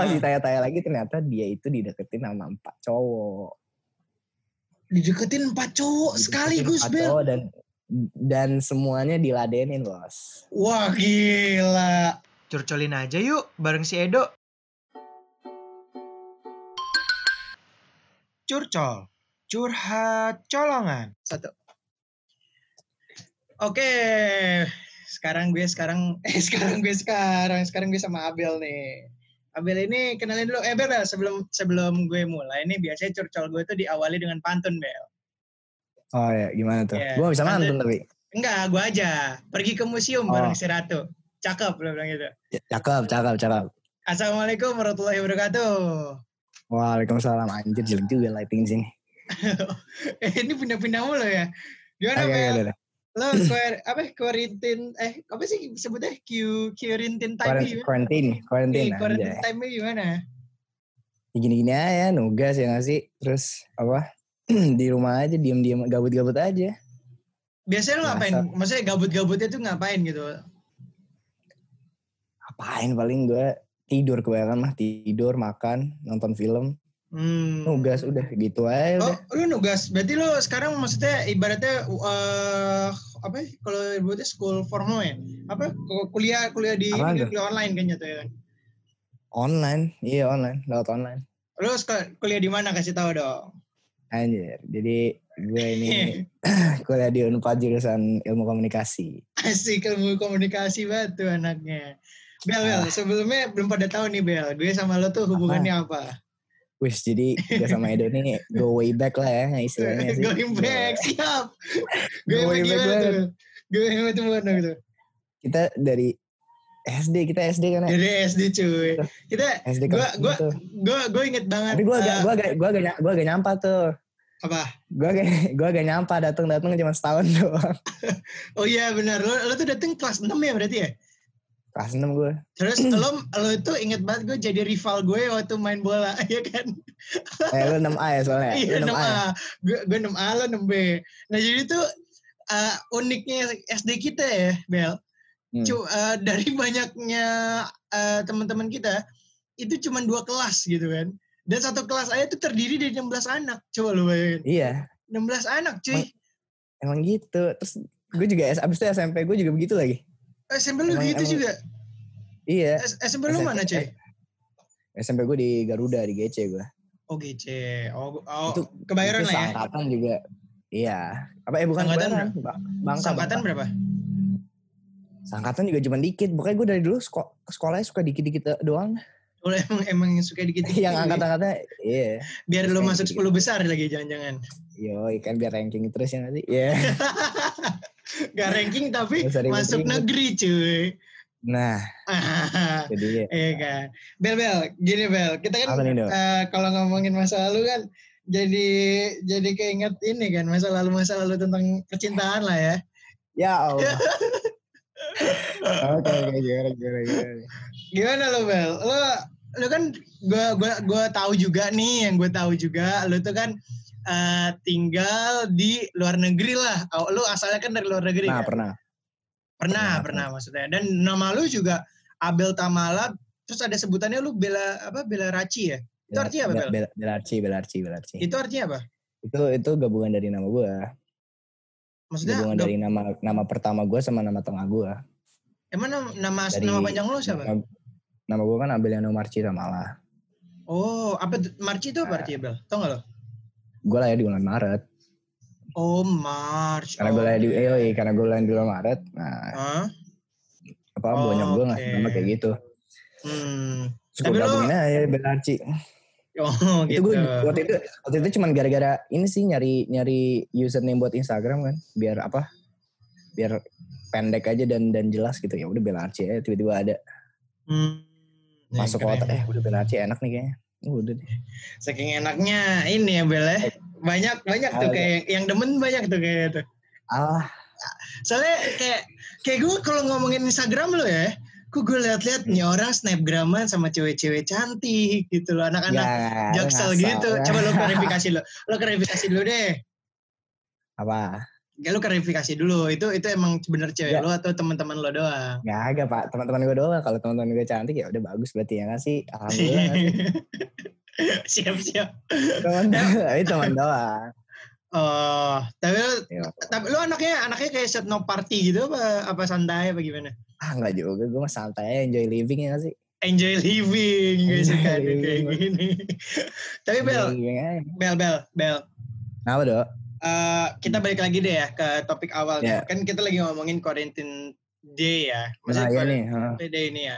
pas Ah. ditanya-tanya lagi ternyata dia itu dideketin sama empat cowok. Dideketin empat cowok Dideketin sekaligus, empat Bel. cowok dan dan semuanya diladenin bos. Wah, gila. Curcolin aja yuk bareng si Edo. Curcol. Curhat colongan. Satu. Oke. Sekarang gue sekarang eh sekarang gue sekarang sekarang gue sama Abel nih. Abel ini kenalin dulu. Eh Bel, Bel, sebelum sebelum gue mulai nih biasanya curcol gue tuh diawali dengan pantun Bel. Oh ya gimana tuh? Iya, Gue gak bisa mantun tapi. Enggak, gue aja. Pergi ke museum Oh. bareng si Ratu. Cakep lo bilang gitu. Cakep, cakep, cakep. Assalamualaikum warahmatullahi wabarakatuh. Waalaikumsalam anjir jelek juga lighting sini. eh ini pindah-pindah mulu ya. Gimana Bel? Lo kuar, apa quarantine eh apa sih sebutnya Q quarantine time gimana? Quarantine, quarantine Eh, quarantine time gimana? Ya Gini-gini aja, nugas ya gak sih? Terus apa? di rumah aja, diem-diem, gabut-gabut aja. Biasanya lo ngapain? Maksudnya gabut-gabutnya tuh ngapain gitu? Apain paling gue tidur kebanyakan mah tidur makan nonton film Hmm. nugas udah gitu aja Oh, udah lu nugas. Berarti lu sekarang maksudnya ibaratnya eh apa ya? Kalau ibaratnya school formal ya? Apa? Kuliah kuliah di ini, tuh? kuliah online kan jatuh ya? online iya online lewat online Lu kuliah di mana kasih tahu dong. anjir jadi gue ini kuliah di Unpad jurusan ilmu komunikasi Asik ilmu komunikasi banget tuh anaknya. Bel, Bel, Ah. sebelumnya belum pada tahu nih Bel, gue sama lo tuh hubungannya apa? Wis jadi gue sama Edo nih go way back lah ya istilahnya sih. Going back, siap. Going Going back tuh? Going back tuh mana gitu? Kita dari SD kita SD kan ya. Dari SD cuy. Kita, SD gua, gua, tuh. gua, gua inget banget. Tapi gue agak eh, gue agak gue agak gue agak nyampa tuh. apa? Gue agak gue agak nyampa datang datang cuma setahun doang. Oh iya benar. Lo, lo tuh dateng kelas 6 ya berarti ya? Kelas 6 gue. Terus lo, lo itu inget banget gue jadi rival gue waktu main bola, ya kan? Eh lu 6A ya soalnya. Iya, Lu 6A. ya? 6A. Gue, gue 6A, lo 6B. Nah jadi tuh eh, uniknya SD kita ya, Bel. Hmm. Cu- eh, dari banyaknya eh, teman-teman kita, itu cuma dua kelas gitu kan. Dan satu kelas aja tuh terdiri dari 16 anak. Coba lo bayangin. Iya, 16 anak cuy. emang gitu. Terus gue juga abis itu SMP gue juga begitu lagi. SMP lu emang- gitu emang- juga. Iya. S- SMP lu mana cuy? SMP gue di Garuda di GC gue. Oh GC. Oh, oh Itu- kebayaran Itu lah ya. Seangkatan juga. Iya. Apa eh bukan Seangkatan kebayaran. Ba- Bangka. Sangkatan berapa? Seangkatan juga cuma dikit. Pokoknya gue dari dulu seko- sekolahnya suka dikit-dikit doang. Lo emang emang suka dikit yang angkat-angkatnya iya. biar lo masuk gitu. 10 besar lagi jangan-jangan. Yo, kan biar ranking terus ya nanti. Iya. Gak ranking tapi masuk negeri cuy. Nah, jadi Iya kan. Bel Bel, gini Bel, kita kan nih, eh, kalau ngomongin masa lalu kan jadi jadi keinget ini kan masa lalu masa lalu tentang percintaan lah ya. ya Allah. Oke, oke, gimana, gimana, gimana. Gimana lo Bel? Lo lo kan gua gua gua tahu juga nih yang gue tahu juga lo tuh kan eh, tinggal di luar negeri lah. Oh, lo asalnya kan dari luar negeri Nah, kan? pernah. Pernah, Pernah, pernah maksudnya. Dan nama lu juga Abel Tamala, terus ada sebutannya lu Bela apa Bela Raci ya? Itu artinya apa, Bel? Bel? Belarci, Belarci, Belarci. Itu artinya apa? Itu itu gabungan dari nama gue. Maksudnya Gabungan dari nama nama pertama gue sama nama tengah gue. emang nama nama, Dari nama panjang lu siapa? Nama, nama gue kan Abeliano Marci Tamala. Oh, apa Marci itu apa artinya, Bel? Tau gak lo? Gue lahir di bulan Maret. Oh, March. Karena gue lahir di iya, karena gue lahir di bulan Maret. Nah, Hah? apa Oh, bonyok gue ngasih oke. nama kayak gitu. Hmm. Terus gue gabungin aja Belarci. Oh, itu gitu. gue waktu itu waktu itu cuman gara-gara ini sih nyari nyari username buat Instagram kan biar apa biar pendek aja dan dan jelas gitu ya udah Belarci aja tiba-tiba ada Hmm. Ya, masuk keren. otak eh udah Belarci enak nih kayaknya udah deh Saking enaknya ini ya, Bel ya. Banyak banyak tuh kayak yang demen banyak tuh kayak tuh. ah Soalnya kayak kayak gue kalau ngomongin Instagram lo ya, kok gue liat-liat nih orang snapgraman sama cewek-cewek cantik gitu loh, anak-anak nggak jaksel gitu. Coba lo klarifikasi lo, lo klarifikasi dulu deh. apa Gak lu klarifikasi dulu, itu itu emang bener cewek Nggak. lu atau teman-teman lo doang? Nggak agak pak, teman-teman gue doang. Kalau teman-teman gue cantik ya udah bagus berarti ya nggak sih? Alhamdulillah nggak sih? Siap-siap. Teman tapi teman doang. Oh, tapi lu, Ya, tapi lu anaknya anaknya kayak set no party gitu apa apa santai apa gimana? ah nggak juga, gue mah santai aja enjoy living ya nggak sih? Enjoy living, gue suka kayak gini. tapi Bel. Bel, Bel, Bel. Kenapa dok? Eh, kita balik lagi deh ya ke topik awal. Ya. Kan kita lagi ngomongin quarantine day ya. Nah Maksudnya iya nih. day ini ya.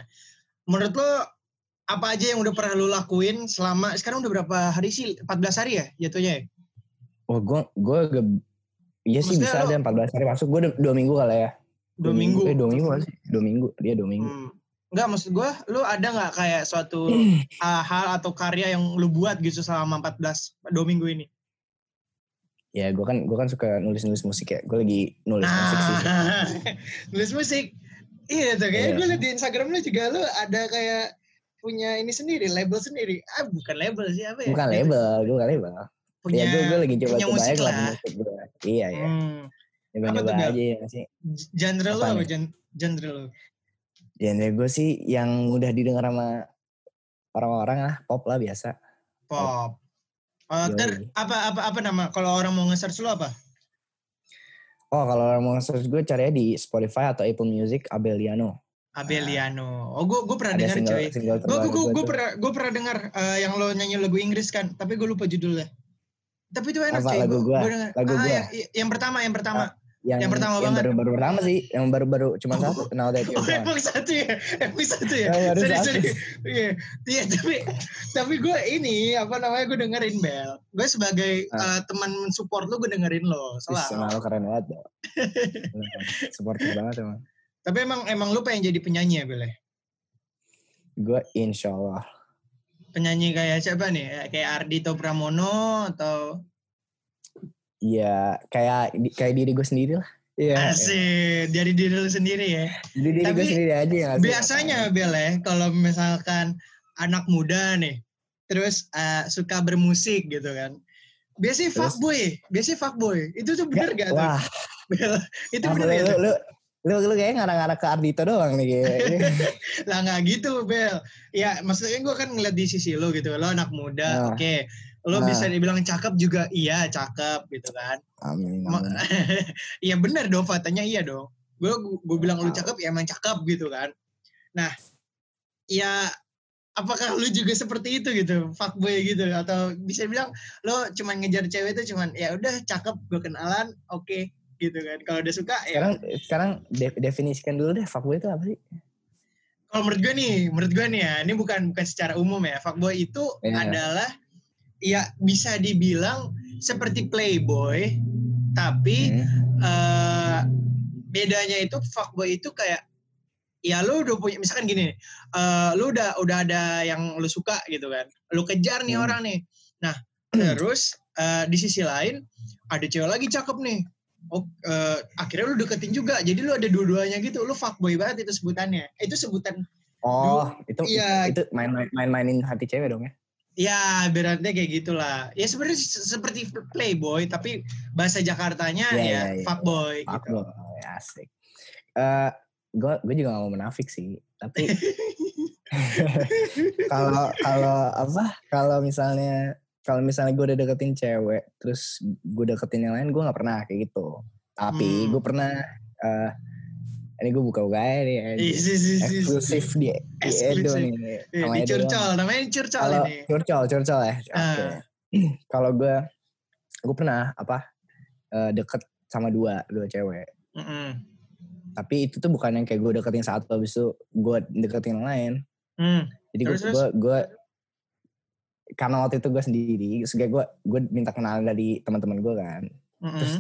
Menurut lo apa aja yang udah pernah lo lakuin selama sekarang udah berapa hari sih? 14 hari ya jatuhnya ya? Wah gue gue agak Iya sih bisa lo- ada 14 hari masuk. Gue dua, dua minggu kali ya. Dua minggu. Eh dua minggu sih? Dua minggu. Dia dua minggu. Hmm. Enggak, maksud gue, lu ada nggak kayak suatu uh, hal atau karya yang lu buat gitu selama 14, dua minggu ini? Ya gue kan gue kan suka nulis-nulis musik ya. Gue lagi nulis musik sih. Nulis musik. Iya tuh, kayak Iya. gue liat di Instagram lu juga lu ada kayak punya ini sendiri, label sendiri. Ah, bukan label sih, apa ya? Bukan label, gue bukan label. Punya, ya gue gue lagi coba coba aja lah. musik gue. Iya ya. Hmm. Coba Apa coba aja ya sih. Genre lu Apa Genre lu? Genre gue sih yang udah didengar sama orang-orang lah, pop lah biasa. Pop. Yoi. ter, apa apa apa nama? Kalau orang mau nge-search lu apa? Oh kalau orang mau search gue carinya di Spotify atau Apple Music Abeliano. Abeliano. Oh, gue gue pernah dengar single Gue gue gue gue pernah gue pernah dengar eh, yang lo nyanyi lagu Inggris kan, tapi gue lupa judulnya. Tapi itu enak Apa, cuy. lagu denger. Lagu ah, gua? Yang, yang pertama, yang pertama. Yang, Yang pertama yang banget. baru-baru pertama sih, yang baru-baru cuma Oh. satu. That you're Oh, emang satu ya, emang satu ya. Yang baru satu. Iya, iya. Tapi, tapi gue ini apa namanya gue dengerin Bel. Gue sebagai Ah. eh, teman support lo, gue dengerin lo. Salah. emang lo keren banget dong. Supporter banget emang. Tapi emang emang lo pengen jadi penyanyi ya Bel? ya? Gue insya Allah. Penyanyi kayak siapa nih? Kayak Ardito Pramono atau Iya, kayak kayak diri gue sendiri lah. Iya. Asik, dari diri lu sendiri ya. Jadi diri gue Tapi sendiri aja ngasih Biasanya Bel ya, kalau misalkan anak muda nih, terus eh, suka bermusik gitu kan. Biasanya Terus? fuckboy, biasanya fuckboy. Itu tuh bener gak tuh? Wah, Bel? Itu apa bener lu, gak lu, tuh? lu, lu, lu kayaknya ngarang-ngarang ke Ardito doang nih. Kayak. Lah gak gitu Bel. Ya maksudnya gue kan ngeliat di sisi lo gitu. Lo anak muda, Nah. oke. Lo Nah. bisa dibilang cakep juga, iya cakep gitu kan. Amin. Iya bener dong, fatanya iya dong. Gue gue bilang lu Tahu. cakep ya emang cakep gitu kan. Nah, ya apakah lu juga seperti itu gitu, fuckboy gitu atau bisa bilang lo cuman ngejar cewek itu cuman ya udah cakep gue kenalan, oke gitu kan. Kalau udah suka ya. Sekarang sekarang de- definisikan dulu deh fuckboy itu apa sih? Kalau menurut gue nih, menurut gue nih ya, ini bukan bukan secara umum ya. Fuckboy itu Iya. adalah ya bisa dibilang seperti playboy, tapi Hmm. eh bedanya itu fuckboy itu kayak ya lu udah punya misalkan gini eh lu udah udah ada yang lu suka gitu kan lu kejar nih Hmm. orang nih nah terus eh, di sisi lain ada cewek lagi cakep nih oh eh, akhirnya lu deketin juga jadi lu ada dua-duanya gitu lu fuckboy banget itu sebutannya itu sebutan Oh, itu Iya. itu main main mainin hati cewek dong ya? Ya berarti kayak gitulah ya sebenarnya se- seperti playboy tapi bahasa Jakartanya Iya, ya iya, iya. fuckboy gitu Fuckboy, asik. Eh, gue gue juga gak mau menafik sih, tapi kalau kalau apa? Kalau misalnya kalau misalnya gue udah deketin cewek, terus gue deketin yang lain, gue nggak pernah kayak gitu. Tapi Hmm. gue pernah. eh ini gue buka buka aja nih, eksklusif di, di Edo nih. Iya, di curcol, namanya curcol ini. curcol, curcol ya. Oke. Ah. Kalau gue, gue pernah apa eh, deket sama dua, dua cewek. Mm-mm. Tapi itu tuh bukan yang kayak gue deketin satu habis itu gue deketin yang lain. Hmm. Jadi gue gue gue karena waktu itu gue sendiri, terus gue gue minta kenalan dari teman-teman gue kan. Terus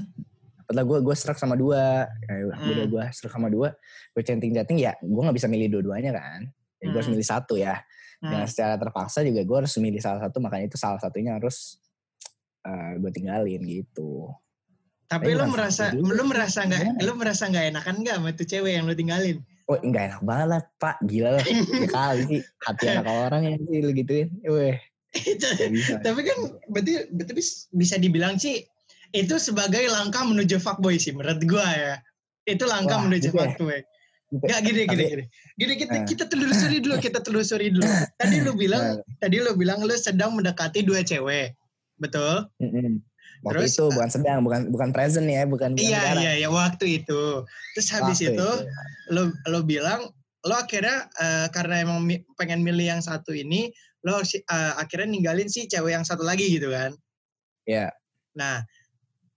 Setelah gue gue serak sama dua, kayak Hmm. udah gue serak sama dua, gue chatting chatting ya, gue nggak bisa milih dua-duanya kan. Ya, gue harus Hmm. milih satu ya. Dengan Hmm. secara terpaksa juga gue harus milih salah satu, makanya itu salah satunya harus eh, gue tinggalin gitu. Tapi lu bukan merasa, lu merasa nggak, Gimana? lu merasa nggak enakan nggak sama tuh cewek yang lu tinggalin? Oh nggak enak banget lah, pak, gila lah. Ya kali sih, hati anak orang ya sih lu gituin. Weh. Tapi kan berarti, berarti bis- bisa dibilang sih itu sebagai langkah menuju fuckboy sih menurut gua ya. Itu langkah Wah, menuju gitu ya? fuckboy. Gitu. Gak gini gini gini. Gini kita Nah. kita telusuri dulu, kita telusuri dulu. Tadi lu bilang Nah, tadi lu bilang lu sedang mendekati dua cewek. Betul? Waktu Terus, itu bukan sedang, bukan bukan present ya, bukan Iya iya iya waktu itu. Terus habis Waktu itu lo lo bilang lo akhirnya eh, karena emang mi- pengen milih yang satu ini lo si- eh, akhirnya ninggalin si cewek yang satu lagi gitu kan. Iya. Nah,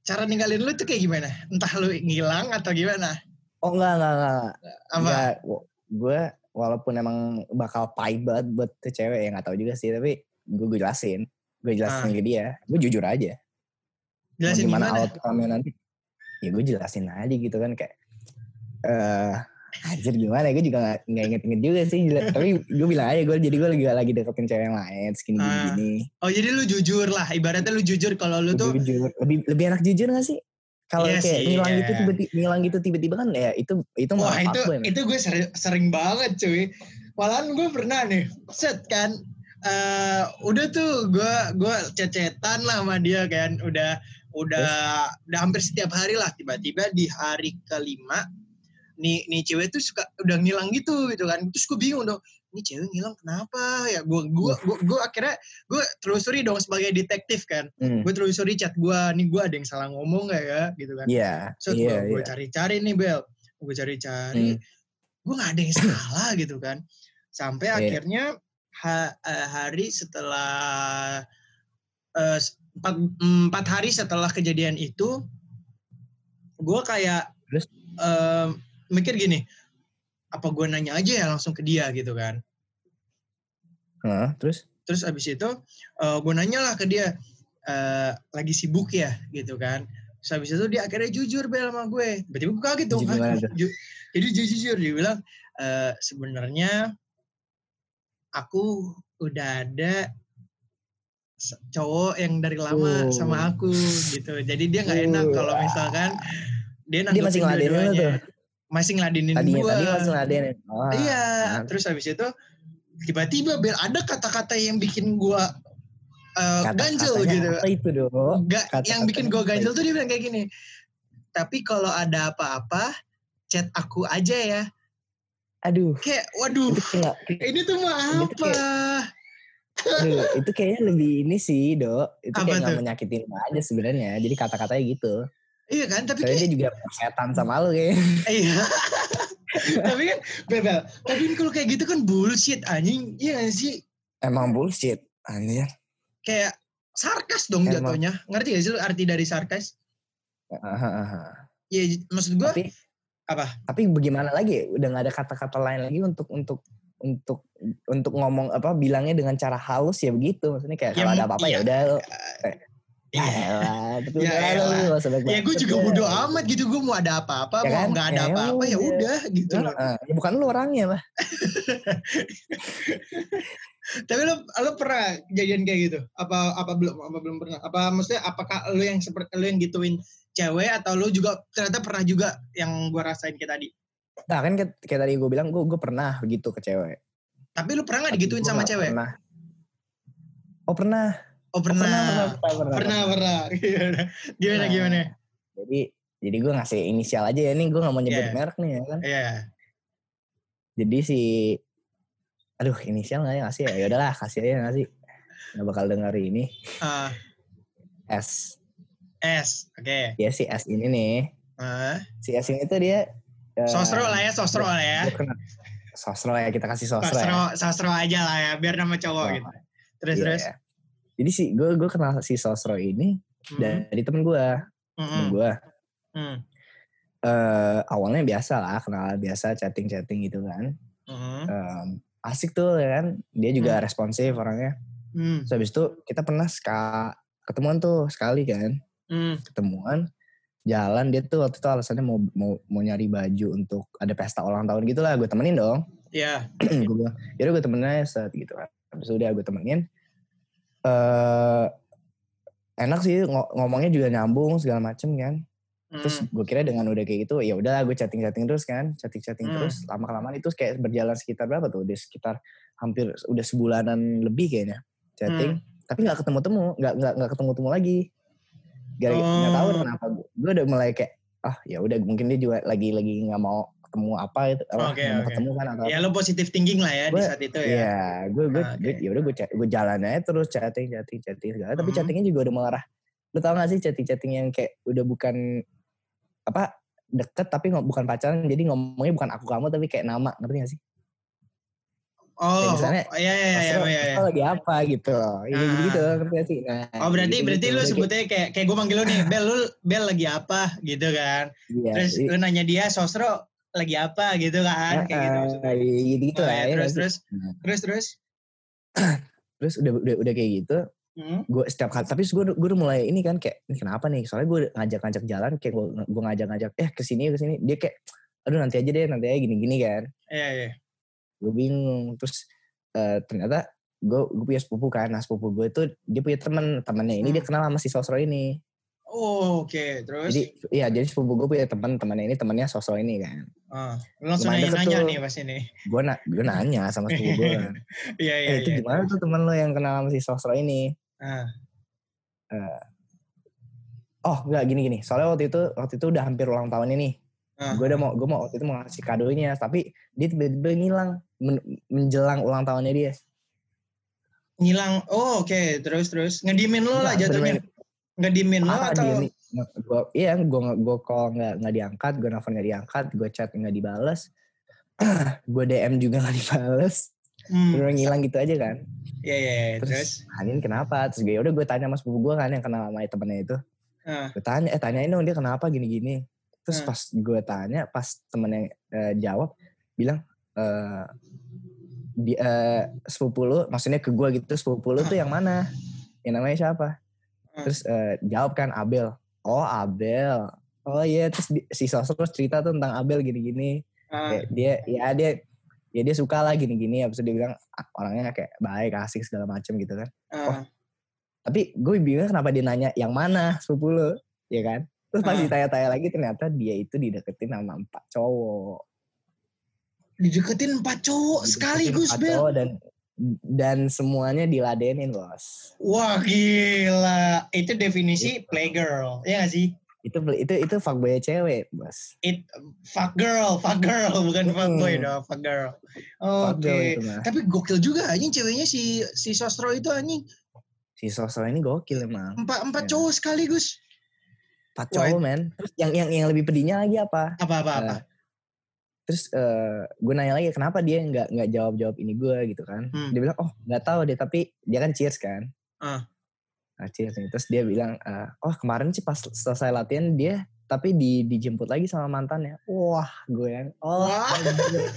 cara ninggalin lu tuh kayak gimana? Entah lu ngilang atau gimana? Oh enggak enggak enggak. Apa? Enggak, gue walaupun emang bakal pahit banget buat tuh cewek ya nggak tahu juga sih, tapi gue gue jelasin, gue jelasin Ah. ke dia, gue jujur aja. Mau Jelasin gimana, gimana? outcome-nya nanti? Ya gue jelasin aja gitu kan kayak, eh anjir gimana? Gue juga nggak nggak inget-inget juga sih. tapi gue bilang aja gue jadi gue lagi lagi deketin cewek yang lain, segini gini. Ah. gini. Oh jadi lu jujur lah, ibaratnya lu jujur kalau lu tuh jujur lebih lebih enak jujur gak sih kalau Iya kayak ngilang iya. gitu tiba-tiba ngilang gitu tiba-tiba kan ya itu itu Wah itu men. itu gue sering, sering banget cuy. Malahan gue pernah nih, set kan, eh udah tuh gue gue cecetan lah sama dia kan, udah udah udah hampir setiap hari lah. Tiba-tiba di hari kelima, nih nih cewek tuh suka udah ngilang gitu gitu kan. Terus gue bingung dong, ini cewek ngilang kenapa ya? Gue gue gue gue akhirnya gue telusuri dong sebagai detektif kan. Hmm. Gue telusuri chat gue, nih gue ada yang salah ngomong gak ya gitu kan. Iya, So iya, gue iya. cari-cari nih Bel, gue cari-cari, Hmm. gue nggak ada yang salah gitu kan. Sampai Iya. akhirnya ha- eh, hari setelah s- empat, empat hari setelah kejadian itu, gue kayak Terus? em, mikir gini, apa gue nanya aja ya langsung ke dia gitu kan. Heeh, terus Terus abis itu gue nanya lah ke dia, eh, lagi sibuk ya gitu kan. Terus abis itu dia akhirnya jujur bel sama gue. Berarti gue kaget dong. Jujur "Hah, gimana tuh? ju- Jadi jujur dia bilang eh, sebenarnya aku udah ada cowok yang dari lama Oh. sama aku gitu. Jadi dia nggak enak kalau misalkan dia dia masih dua-duanya. Masih ngeladenin tadinya gue. tadi masih ngeladenin oh, Iya, mantap. terus habis itu tiba-tiba Bel ada kata-kata yang bikin gua uh, ganjel Kata-katanya gitu. apa itu dong Enggak, Kata-katanya yang bikin gua ganjel itu? tuh dia bilang kayak gini. Tapi kalau ada apa-apa, chat aku aja ya. aduh Kayak, waduh, itu kayak ini tuh tuh apa? aduh, itu kayaknya lebih ini sih dok itu Apa kayak nggak tuh? menyakitin aja sebenarnya jadi kata-katanya gitu Iya kan, tapi soalnya kayak, dia juga setan sama lu kayaknya iya. tapi kan, Bel, tapi kan kalau kayak gitu kan bullshit anjing. Iya gak sih? emang bullshit anjir Kayak sarkas dong Emang. jatuhnya. Ngerti gak sih lu arti dari sarkas? Aha, aha. Ya maksud gua tapi apa? tapi bagaimana lagi udah nggak ada kata-kata lain lagi untuk untuk untuk untuk ngomong apa bilangnya dengan cara halus ya begitu maksudnya kayak Ya, kalau ada apa-apa iya. ya udah Iya. Ya tapi Ya lah, lu Ya gue juga bodo amat gitu. Gue mau ada apa-apa, Ya mau kan? nggak ada Ya apa-apa ya udah. gitu loh. Ya bukan lu orangnya mah Tapi lo lo pernah kejadian kayak gitu? Apa apa belum apa belum pernah? Apa maksudnya apakah lo yang seperti lo yang gituin cewek atau lo juga ternyata pernah juga yang gue rasain kayak tadi? nah kan kayak, kayak tadi gue bilang gue gue pernah begitu ke cewek Tapi lo pernah nggak digituin sama cewek? pernah oh pernah Oh pernah. pernah pernah pernah, Pernah pernah. Gimana gimana? Nah, gimana? jadi jadi gue ngasih inisial aja ya nih gue nggak mau nyebut Iya. merek nih ya kan Iya. jadi si aduh inisial nggak ya ngasih ya ya udahlah kasih aja ngasih nggak bakal denger ini Ah, S S. Oke. ya si S ini nih Ah, si S ini tuh dia eh, sosro lah ya, sosro lah ya. sosro ya kita kasih sosro, Sosro, ya sosro aja lah ya, biar nama cowok Oh, gitu. Terus iya, terus. Jadi si gue gue kenal si sosro ini Hmm, dari temen gue hmm, temen gue hmm, eh awalnya biasa lah kenal biasa chatting chatting gitu kan. Hmm, Em, asik tuh ya kan? Dia juga Hmm. responsif orangnya. Hmm, Terus habis itu kita pernah ska, ketemuan tuh sekali kan. Hmm. ketemuan jalan dia tuh waktu itu alasannya mau mau mau nyari baju untuk ada pesta ulang tahun gitu lah gue temenin dong. Iya. gue bilang yaudah gue temenin aja set gitu kan. Habis itu udah gue temenin eh enak sih ngo- ngomongnya juga nyambung segala macem kan terus Hmm, gue kira dengan udah kayak gitu ya udah gue chatting chatting terus kan chatting chatting Hmm. terus lama kelamaan itu kayak berjalan sekitar berapa tuh udah sekitar hampir udah sebulanan lebih kayaknya chatting Hmm. tapi nggak ketemu temu nggak nggak nggak ketemu temu lagi nggak tahu Oh. kenapa gue udah mulai kayak ah ya udah mungkin dia juga lagi lagi nggak mau ketemu apa itu nggak mau oke. ketemu kan atau Ya lo positif thinking lah ya di Gua- saat itu ya. Iya, gue gue Ah, ya udah gue gue jalan aja terus chatting chatting chatting segala. Tapi Mhm. chattingnya juga udah mengarah. Lu tau gak sih chatting chatting yang kayak udah bukan apa deket tapi ngo- bukan pacaran jadi ngomongnya bukan aku kamu tapi kayak nama ngerti gak sih? Oh, misalnya, oh, iya iya iya iya. iya. Sosro lagi apa gitu loh. Iya Ah. gitu ngerti sih? Nah, Oh berarti gitu-gitu. berarti lu Udah kayak- sebutnya kayak kayak gue manggil lu nih, Bel lu Bel lagi apa gitu kan. Iya, Terus jadi- lu nanya dia Sosro lagi apa gitu kan, kayak gitu maksudnya. gitu-gitu Oh, lah. ya, terus sih? terus terus terus. terus udah udah udah kayak gitu Hmm? gue setiap kali tapi gue gue udah mulai ini kan kayak ini kenapa nih soalnya gue ngajak-ngajak jalan kayak gue gue ngajak-ngajak eh ke sini ke sini dia kayak aduh nanti aja deh nanti aja gini-gini kan Iya iya. gue bingung terus eh, ternyata gue gue punya sepupu kan nah sepupu gue itu dia punya teman temannya ini dia Hmm. kenal sama si sosro ini Oh, Oke, terus jadi iya jadi sepupu gue punya teman temannya ini temannya sosro ini kan lu langsung deket nanya-nanya tuh. nih pas ini. gue na gue nanya sama sepupu gue Iya iya eh itu iya. gimana tuh teman lo yang kenal sama si sosro ini Ah, oh enggak gini gini soalnya waktu itu waktu itu udah hampir ulang tahunnya nih ah. gue udah mau gue mau waktu itu mau ngasih kadonya tapi dia tiba-tiba ngilang men- menjelang ulang tahunnya dia ngilang. Oh oke, terus terus ngedimin lo lah jatuhnya. Ngedimin lo atau nih gue iya gue gue call nggak nggak diangkat gue nelfon nggak diangkat gue chat nggak dibales gue dm juga nggak dibales. Hmm, udah ngilang gitu aja kan. Iya iya iya, terus. terus? Anin kenapa? Terus gue udah gue tanya sama sepupu gue kan yang kenal sama temennya itu. Ah, gue tanya eh tanyain dong dia kenapa gini gini terus Hmm. pas gue tanya pas temennya eh, jawab bilang eh di eh, sepupu lu maksudnya ke gue gitu sepupu lu tuh yang mana? Yang namanya siapa. Terus eh, jawab kan Abel. Oh Abel. Oh iya. Terus di- si sosok terus cerita tuh tentang Abel gini-gini. Kayak dia ya dia ya dia suka lah gini-gini. Habis itu dia bilang "Ah, orangnya kayak baik asik segala macem gitu kan. Ah. tapi gue bingung kenapa dia nanya yang mana sepupu lu ya kan? Terus pas ditanya-tanya lagi ternyata dia itu dideketin sama empat cowok. Dideketin empat cowok Dideketin sekaligus, empat Bel. cowok dan dan semuanya diladenin bos. Wah gila, itu definisi playgirl, ya gak sih? itu itu itu fuckboy cewek bos. It fuck girl, fuck girl, bukan Hmm. dong, fuck girl. Fuckboy Oke, itu mah tapi gokil juga anjing ceweknya si si Sostro itu anjing. Si sosok ini gokil emang. Empat empat Ya. cowok sekaligus. empat cowok men. Terus yang yang yang lebih pedihnya lagi apa? Apa apa apa? Eh, terus eh gue nanya lagi kenapa dia nggak nggak jawab jawab ini gue gitu kan Hmm. dia bilang oh nggak tahu deh tapi dia kan cheers kan Ah. nah, cheers nih terus dia bilang eh, oh kemarin sih pas selesai latihan dia tapi di dijemput lagi sama mantannya wah gue yang oh Wah. anjir.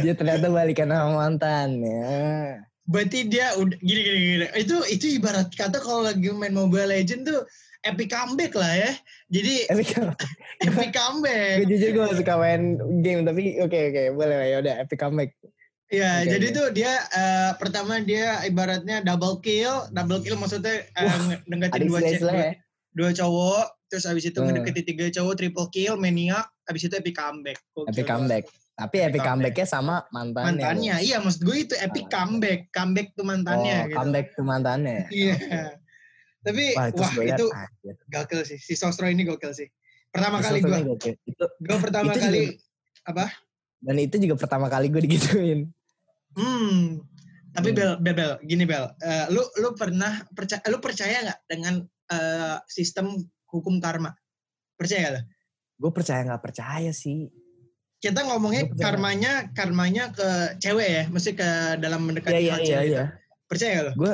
dia ternyata balikan sama mantannya Berarti dia udah gini gini gini. Itu itu ibarat kata kalau lagi main Mobile Legend tuh epic comeback lah ya. Jadi tapi kalau epic gue comeback. jujur gue gak suka main game tapi oke oke boleh lah ya udah epic comeback Ya, Oke, jadi oke. tuh dia eh, pertama dia ibaratnya double kill, double kill maksudnya eh, nge- deketin ada dua, istilah ce- istilah dua, ya dua cowok, terus abis itu Hmm. ngedeketi tiga cowok triple kill, maniak, abis itu epic comeback. Gokil epic comeback tapi Epic epic comeback. comebacknya sama mantannya Mantannya, iya maksud gue itu epic Ah. comeback, comeback tuh mantannya oh, gitu. comeback ke mantannya ya? Iya. Tapi Wah, wah, itu liat, itu anjir. gokil sih. Si Sostro ini gokil sih. Pertama Itu kali gue. Itu, gue pertama itu kali, juga- dan itu juga pertama kali gue digituin. hmm. Tapi Hmm. Bel, Bel, Bel, gini Bel, Eh, lu lu pernah percaya, lu percaya nggak dengan eh, sistem hukum karma? Percaya gak lo? Gue percaya nggak percaya sih. Kita ngomongnya Gua percaya. karmanya, karmanya ke cewek ya, mesti ke dalam mendekati hal iya cewek itu. iya. Percaya gak lo? Gue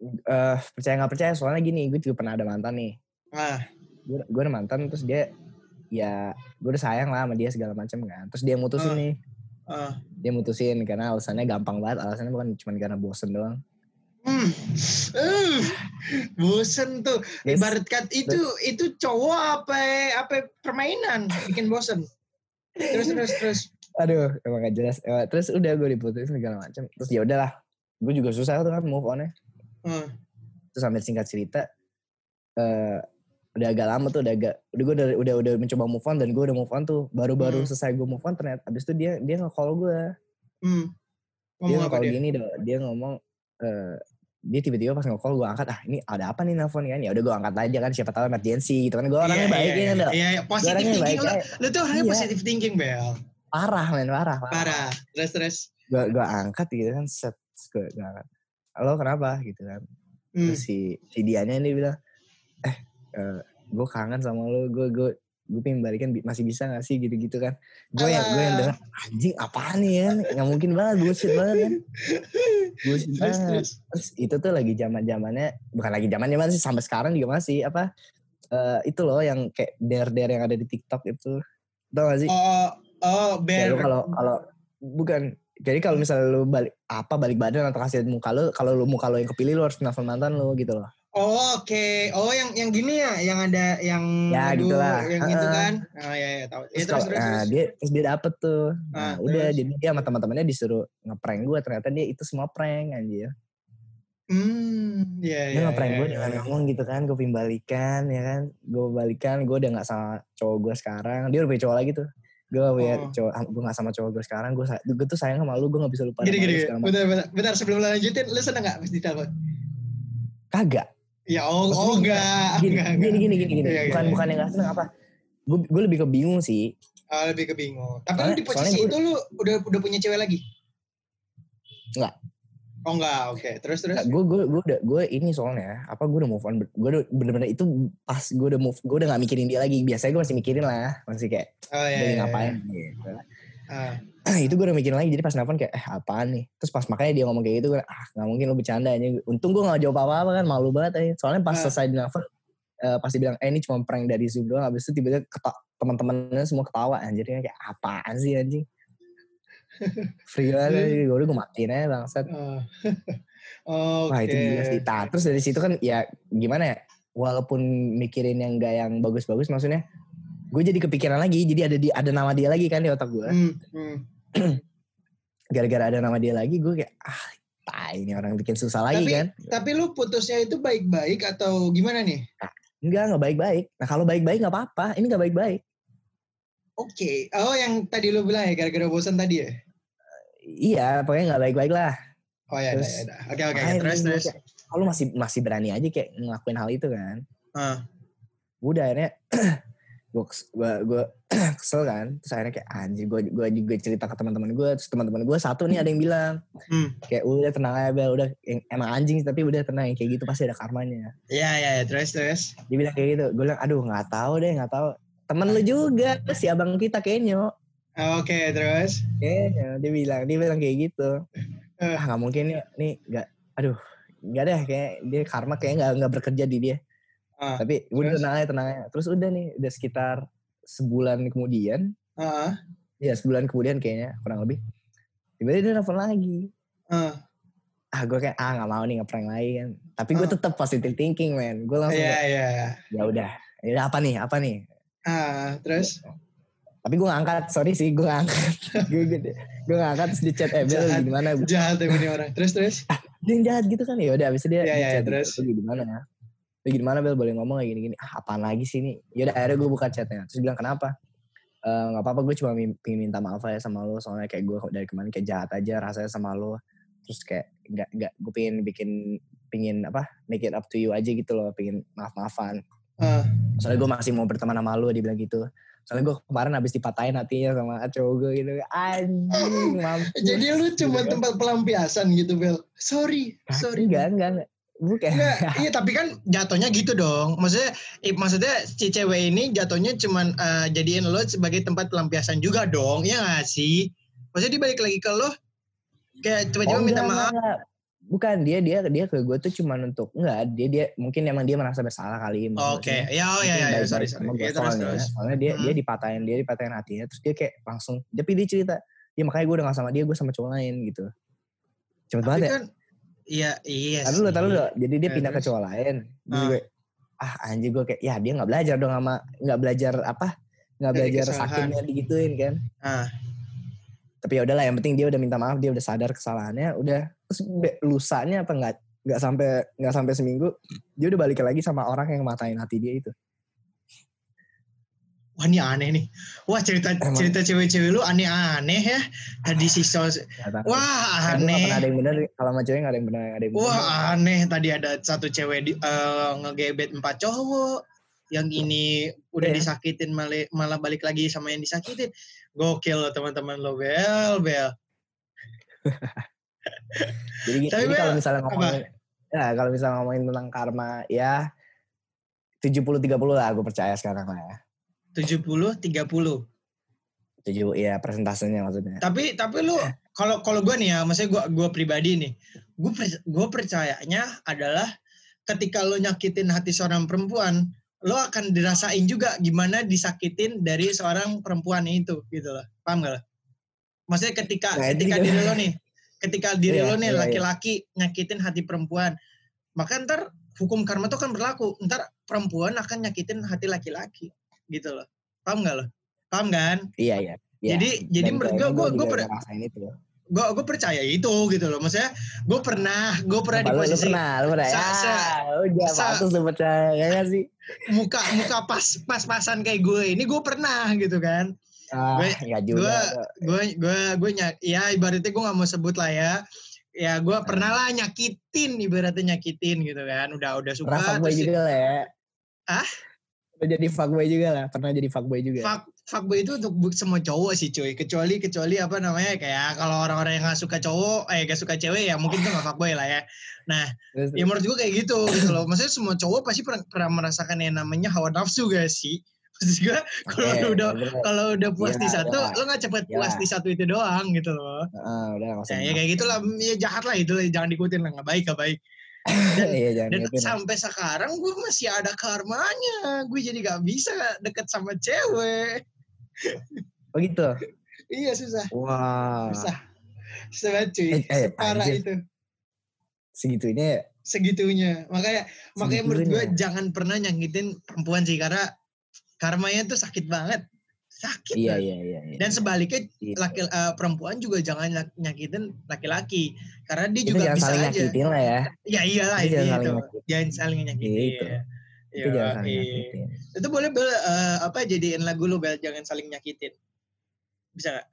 eh percaya nggak percaya soalnya gini, gue juga pernah ada mantan nih. Ah, Gue gue ada mantan terus dia ya gue udah sayang lah sama dia segala macam kan. Terus dia mutusin Ah. nih, ah. dia mutusin karena alasannya gampang banget. Alasannya bukan cuma karena bosen doang. Hmm. Uh, bosen tuh. Terus- Ibarat kat itu itu cowok apa apa permainan bikin bosen. Terus terus terus. Aduh, emang gak jelas. Eh, terus udah gue diputusin segala macam. Terus ya udahlah, gue juga susah tuh kan move on-nya. Hmm. terus sambil singkat cerita eh udah agak lama tuh udah agak udah gue udah, udah udah mencoba move on dan gue udah move on tuh baru-baru Hmm. selesai gue move on ternyata abis itu dia dia nge-call gue Hmm. dia Ngomong nge-call dia? gini dong dia ngomong eh dia tiba-tiba pas nge-call gue angkat ah ini ada apa nih nelfon kan ya udah gue angkat aja kan siapa tahu emergency gitu kan gue orangnya Iya, baik iya, ya iya, kan iya, iya, positive thinking baik lo. Lu tuh orangnya Iya. positive thinking, Bel. parah men parah parah, Parah. Terus terus. gue gue angkat gitu kan set gue angkat halo kenapa gitu kan Hmm. terus si si dianya ini bilang eh gue kangen sama lo gue gue gue pengen balikan masih bisa gak sih gitu-gitu kan gue yang gue yang Alah. denger anjing apaan nih ya nggak mungkin banget bullshit banget kan bullshit banget terus. terus itu tuh lagi zaman zamannya bukan lagi zaman zaman sih sampai sekarang juga masih apa eh, itu loh yang kayak der der yang ada di TikTok itu tau gak sih Oh, oh, Bel. lu kalau kalau bukan jadi kalau misalnya lu balik apa balik badan atau kasih muka lu kalau lu muka lu yang kepilih lu harus nelfon mantan lu gitu loh Oh, oke. Oh, yang yang gini ya, yang ada yang Ya, aduh, gitulah. yang itu Heeh. kan. Oh iya, iya, tahu. Ya, terus, terus terus. nah, terus. dia terus dia dapet tuh nah Ah, udah terus? jadi dia sama teman-temannya disuruh ngeprank gue ternyata dia itu semua prank anjir Hmm, iya dia iya. ngeprank iya, gue iya, dengan iya. ngomong gitu kan gue pengen balikan ya kan gue balikan gue udah gak sama cowok gue sekarang dia udah punya cowok lagi tuh gue punya Oh. cowok gue gak sama cowok gue sekarang gue gue tuh sayang sama lu gue gak bisa lupa Gini gini, lu gini. bentar, bentar, bentar sebelum lanjutin, lu seneng gak pas ditelepon? kagak Ya oh, oh Maksudnya enggak, gini, enggak, gini, enggak. gini, gini, gini. Iya, iya, bukan iya. bukan yang gak seneng apa. Gue gue lebih ke bingung sih. Oh, lebih ke bingung. Tapi lu Soalnya- di posisi itu lu udah udah punya cewek lagi? Enggak. Oh enggak, oke. Terus terus. Gue gue gue udah gue ini soalnya apa gue udah move on. Gue udah bener-bener itu pas gue udah move, gue udah gak mikirin dia lagi. Biasanya gue masih mikirin lah, masih kayak Oh iya. iya, ngapain iya. gitu. Ah, itu gue udah mikirin lagi. Jadi pas nelfon kayak eh apaan nih. Terus pas makanya dia ngomong kayak gitu gue ah nggak mungkin lu bercanda aja. Untung gue gak jawab apa-apa kan malu banget aja. Soalnya pas Ah. selesai di nelfon eh, pas dia bilang eh ini cuma prank dari Zoom doang. Habis itu tiba-tiba teman-temannya semua ketawa anjir kayak apaan sih anjing. Free banget aja. Gue udah gue matiin aja bangsat. oh. Oke. Wah itu gila sih. Nah, terus dari situ kan ya gimana ya? Walaupun mikirin yang gak yang bagus-bagus maksudnya, gue jadi kepikiran lagi. Jadi ada di ada nama dia lagi kan di otak gue. Hmm, hmm. Gara-gara ada nama dia lagi, gue kayak ah, tai ini orang bikin susah lagi Tapi- kan? Tapi lu putusnya itu baik-baik atau gimana nih? Enggak, nggak baik-baik. Nah kalau baik-baik nggak apa-apa. Ini nggak baik-baik. Oke. Oh yang tadi lu bilang ya gara-gara bosan tadi ya? Iya, pokoknya nggak baik-baik lah. Oh ya, Terus, ya, ya. Oke oke. Terus terus. Kalau masih masih berani aja kayak ngelakuin hal itu kan. Ah. udah akhirnya gue gue gue kesel kan terus akhirnya kayak anjir gue gue juga cerita ke teman-teman gue terus teman-teman gue satu nih ada yang bilang Hmm. kayak udah tenang aja Bel udah em- emang anjing tapi udah tenang kayak gitu pasti ada karmanya Iya iya ya. terus terus. dia bilang kayak gitu gue bilang aduh nggak tahu deh nggak tahu temen lu juga si abang kita kayaknya Oke terus. kayaknya dia bilang dia bilang kayak gitu Eh. ah nggak mungkin ya nih nggak aduh nggak deh kayak dia karma kayak nggak nggak bekerja di dia Ah. tapi udah tenang aja tenang aja terus udah nih udah sekitar sebulan kemudian Ah. ya sebulan kemudian kayaknya kurang lebih tiba-tiba dia nelfon lagi Ah. ah gue kayak ah nggak mau nih ngeprank lagi kan tapi gue Ah. tetap positive thinking man gue langsung Iya kayak, iya. ya udah ya apa nih apa nih Ah terus. Tapi gue gak angkat. Sorry sih gue gak angkat. Gue gue gue gak angkat terus di chat eh Bel Jahat. gimana? Jahat emang ini orang. Terus terus. dia yang jahat gitu kan? Ya udah abis itu dia di iya, chat terus? gitu, "Lu gimana ya? Lu gimana Bel? Boleh ngomong kayak gini-gini. Ah apaan lagi sih ini? Ya udah akhirnya gue buka chatnya. Terus bilang kenapa? Eh, nggak apa-apa gue cuma pengen minta maaf aja sama lo soalnya kayak gue dari kemarin kayak jahat aja rasanya sama lo terus kayak nggak nggak gue pengen bikin pingin apa make it up to you aja gitu loh. Pengen maaf maafan Ah. soalnya gue masih mau berteman sama lo dia bilang gitu soalnya gue kemarin habis dipatahin hatinya sama cowok gue gitu anjing mampus Jadi lu cuma tempat pelampiasan gitu Bel. Sorry, sorry. enggak enggak enggak bukan Enggak, iya tapi kan jatuhnya gitu dong. Maksudnya, maksudnya si cewek ini jatuhnya cuman eh, jadiin lo sebagai tempat pelampiasan juga dong, ya gak sih? Maksudnya dia balik lagi ke lo, kayak tiba-tiba Oh, minta enggak, maaf. enggak. Bukan dia dia dia ke gue tuh cuman untuk enggak dia dia mungkin emang dia merasa bersalah kali. Oke, maksudnya. ya, oh ya, ya, ya, sorry, sorry. Ya, terus, soalnya, terus. soalnya dia Hmm. dia dipatahin dia dipatahin hatinya terus dia kayak langsung tapi dia cerita ya makanya gue udah gak sama dia gue sama cowok lain gitu. Cepet Tapi banget ya. kan, iya, iya Tahu sih. dulu. Jadi dia Ya, pindah ke terus? cowok lain. Terus Ah. gue, ah anjir gue kayak, ya dia nggak belajar dong sama, nggak belajar apa, nggak belajar sakitnya digituin kan. Ah. Tapi ya udahlah, yang penting dia udah minta maaf, dia udah sadar kesalahannya, udah. Terus lusanya apa nggak nggak sampai nggak sampai seminggu, dia udah balik lagi sama orang yang matain hati dia itu. wah ini aneh nih. Wah cerita Emang. cerita cewek-cewek lu aneh-aneh ya. Tadi si sos, Nggak tahu. wah pernah ada aneh. yang bener. Kalau sama cewek nggak ada yang nggak ada yang bener. Wah aneh. Tadi ada satu cewek di, eh, ngegebet empat cowok. Yang ini udah Iya. disakitin malah, malah balik lagi sama yang disakitin. Gokil loh teman-teman lo bel bel. Jadi, Tapi jadi kalau misalnya ngomongin, ya kalau misalnya ngomongin tentang karma, ya 70-30 lah gue percaya sekarang lah ya. 70 30. Tujuh, ya presentasenya maksudnya. Tapi tapi lu kalau kalau gue nih ya, maksudnya gue gue pribadi nih, gue gue percayanya adalah ketika lo nyakitin hati seorang perempuan, lo akan dirasain juga gimana disakitin dari seorang perempuan itu gitu loh. Paham gak lo? Maksudnya ketika Nah, ketika juga- diri lo nih, ketika diri Iya, lo nih iya, iya. laki-laki nyakitin hati perempuan, maka ntar hukum karma itu kan berlaku. Ntar perempuan akan nyakitin hati laki-laki gitu loh. Paham gak lo? Paham kan? Iya, iya. iya. Jadi- jadi menurut kayaknya gua- gua- juga gue gue percaya itu gitu loh maksudnya gue pernah gue pernah di Apa, lu- posisi pernah, lu pernah. Sa- Ya, udah sa- pantas lu percaya, ya sih? muka muka pas pas pasan kayak gue ini gue pernah gitu kan Ah, Gue- gue gue gue nyak ya ibaratnya gue nggak mau sebut lah ya ya gue pernah lah nyakitin ibaratnya nyakitin gitu kan udah udah suka terus juga lah ya. Ah? Udah jadi fuckboy juga lah. Pernah jadi fuckboy juga. fuck fuckboy itu untuk semua cowok sih cuy. Kecuali kecuali apa namanya kayak kalau orang-orang yang nggak suka cowok eh gak suka cewek ya mungkin itu nggak fuckboy lah ya. Terus, ya menurut gue kayak gitu gitu loh. Maksudnya semua cowok pasti pernah, pernah merasakan yang namanya hawa nafsu gak sih. Maksud gue kalau lu udah kalau udah puas Iya, di satu iya. lo gak cepet Iya. puas di satu itu doang gitu loh. Ah, udah nggak ya, ya kayak gitulah. ya jahat lah itu jangan diikutin lah nggak baik nggak baik. Dan- Iya, jangan dan sampai sekarang gue masih ada karmanya. Gue jadi gak bisa deket sama cewek Oh gitu. iya susah Wah. susah susah banget cuy Eh, eh, anjir. itu Segitunya ya. segitunya makanya makanya menurut gue Segitunya. jangan pernah nyakitin perempuan sih karena karmanya tuh sakit banget sakit Iya, banget. iya, iya. iya. dan sebaliknya Iya. laki eh, perempuan juga jangan nyak- nyakitin laki-laki karena dia Itu juga jangan bisa saling aja nyakitin lah ya. ya iyalah Itu itu, jangan saling itu. nyakitin. jangan saling nyakitin Gitu. Itu jangan saling Yoi. nyakitin. itu boleh bel eh, apa jadiin lagu lu bel jangan saling nyakitin bisa gak?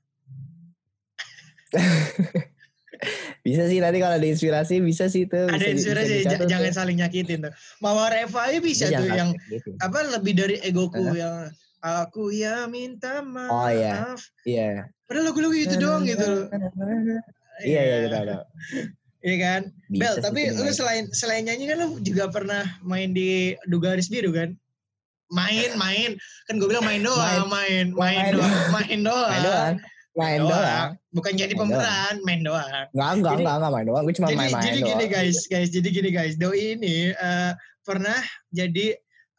Bisa sih nanti kalau ada inspirasi bisa sih tuh. ada bisa inspirasi bisa j- jangan tuh. saling nyakitin tuh Mawar Eva aja bisa Itu tuh yang nyakitin. apa lebih dari egoku Hah? yang aku ya minta maaf Oh, iya. Iya. padahal lagu-lagu gitu doang gitu Iya, iya, tahu. Iya kan? Bisa Bel, tapi lu selain selain nyanyi kan lu juga pernah main di Dugaris Biru kan? Main, main. Kan gue bilang main doang, main, main, Main doang, main doang. Main doang. Main doang. Bukan jadi Main pemeran, main doang. Enggak, enggak, Jadi- enggak, enggak main doang. Gue cuma jadi main-main jadi doang. gini guys, guys, jadi gini guys. Doi ini eh, pernah jadi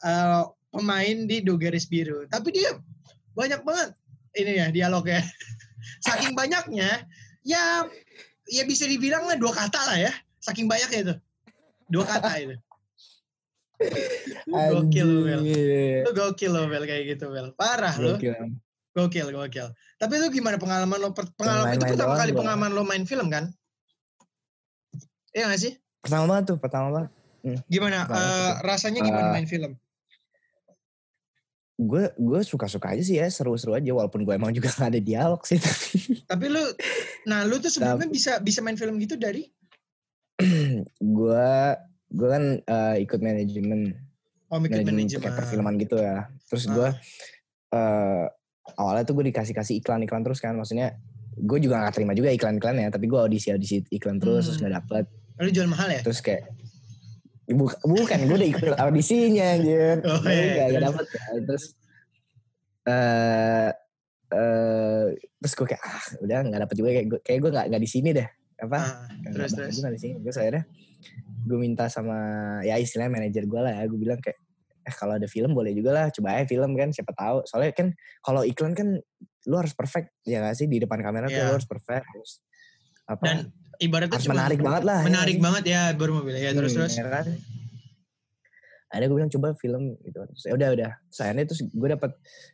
eh, pemain di Dugaris Biru. Tapi dia banyak banget ini ya dialognya. Saking banyaknya, ya ya bisa dibilang lah dua kata lah ya. Saking banyaknya itu. Dua kata itu. Lu Gokil lu, Bel. Lu gokil lo, Bel, kayak gitu, Bel. Parah lu. Gokil. Gokil, gokil. Tapi lu gimana pengalaman lo? Pengalaman itu main-main pertama kali pengalaman lo main film kan? Iya gak sih? Pertama banget tuh, pertama banget. Gimana? Pertama tuh. rasanya gimana Eh, main film? Gue gue suka-suka aja sih ya, seru-seru aja. Walaupun gue emang juga gak ada dialog sih. Tapi Tapi lu, nah lu tuh sebelumnya bisa bisa main film gitu dari? gue gue kan eh, ikut manajemen Oh, manajemen manajemen. kayak perfilman gitu ya. Terus Ah. gue eh awalnya tuh gue dikasih kasih iklan-iklan terus kan. Maksudnya gue juga gak terima juga iklan-iklan ya. Tapi gue audisi audisi iklan terus terus Hmm. gak dapet. Lu jual mahal ya? Terus kayak Buk- bukan gue udah ikut audisinya anjir. Oh, iya, gak, gak terus? dapet ya. Terus eh eh terus gue kayak ah udah nggak dapet juga kayak gue kayak gue nggak nggak di sini deh apa Ah, terus terus. gue di sini terus akhirnya gue minta sama ya istilahnya manajer gue lah ya gue bilang kayak eh kalau ada film boleh juga lah coba aja film kan siapa tahu soalnya kan kalau iklan kan lu harus perfect ya gak sih di depan kamera tuh Iya. lu harus perfect harus apa Dan ibaratnya harus menarik banget lah ya Menarik sih? banget ya baru bilang ya terus Hmm, terus. ya kan akhirnya gue bilang coba film gitu Terus, ya udah udah sayangnya terus gue dapat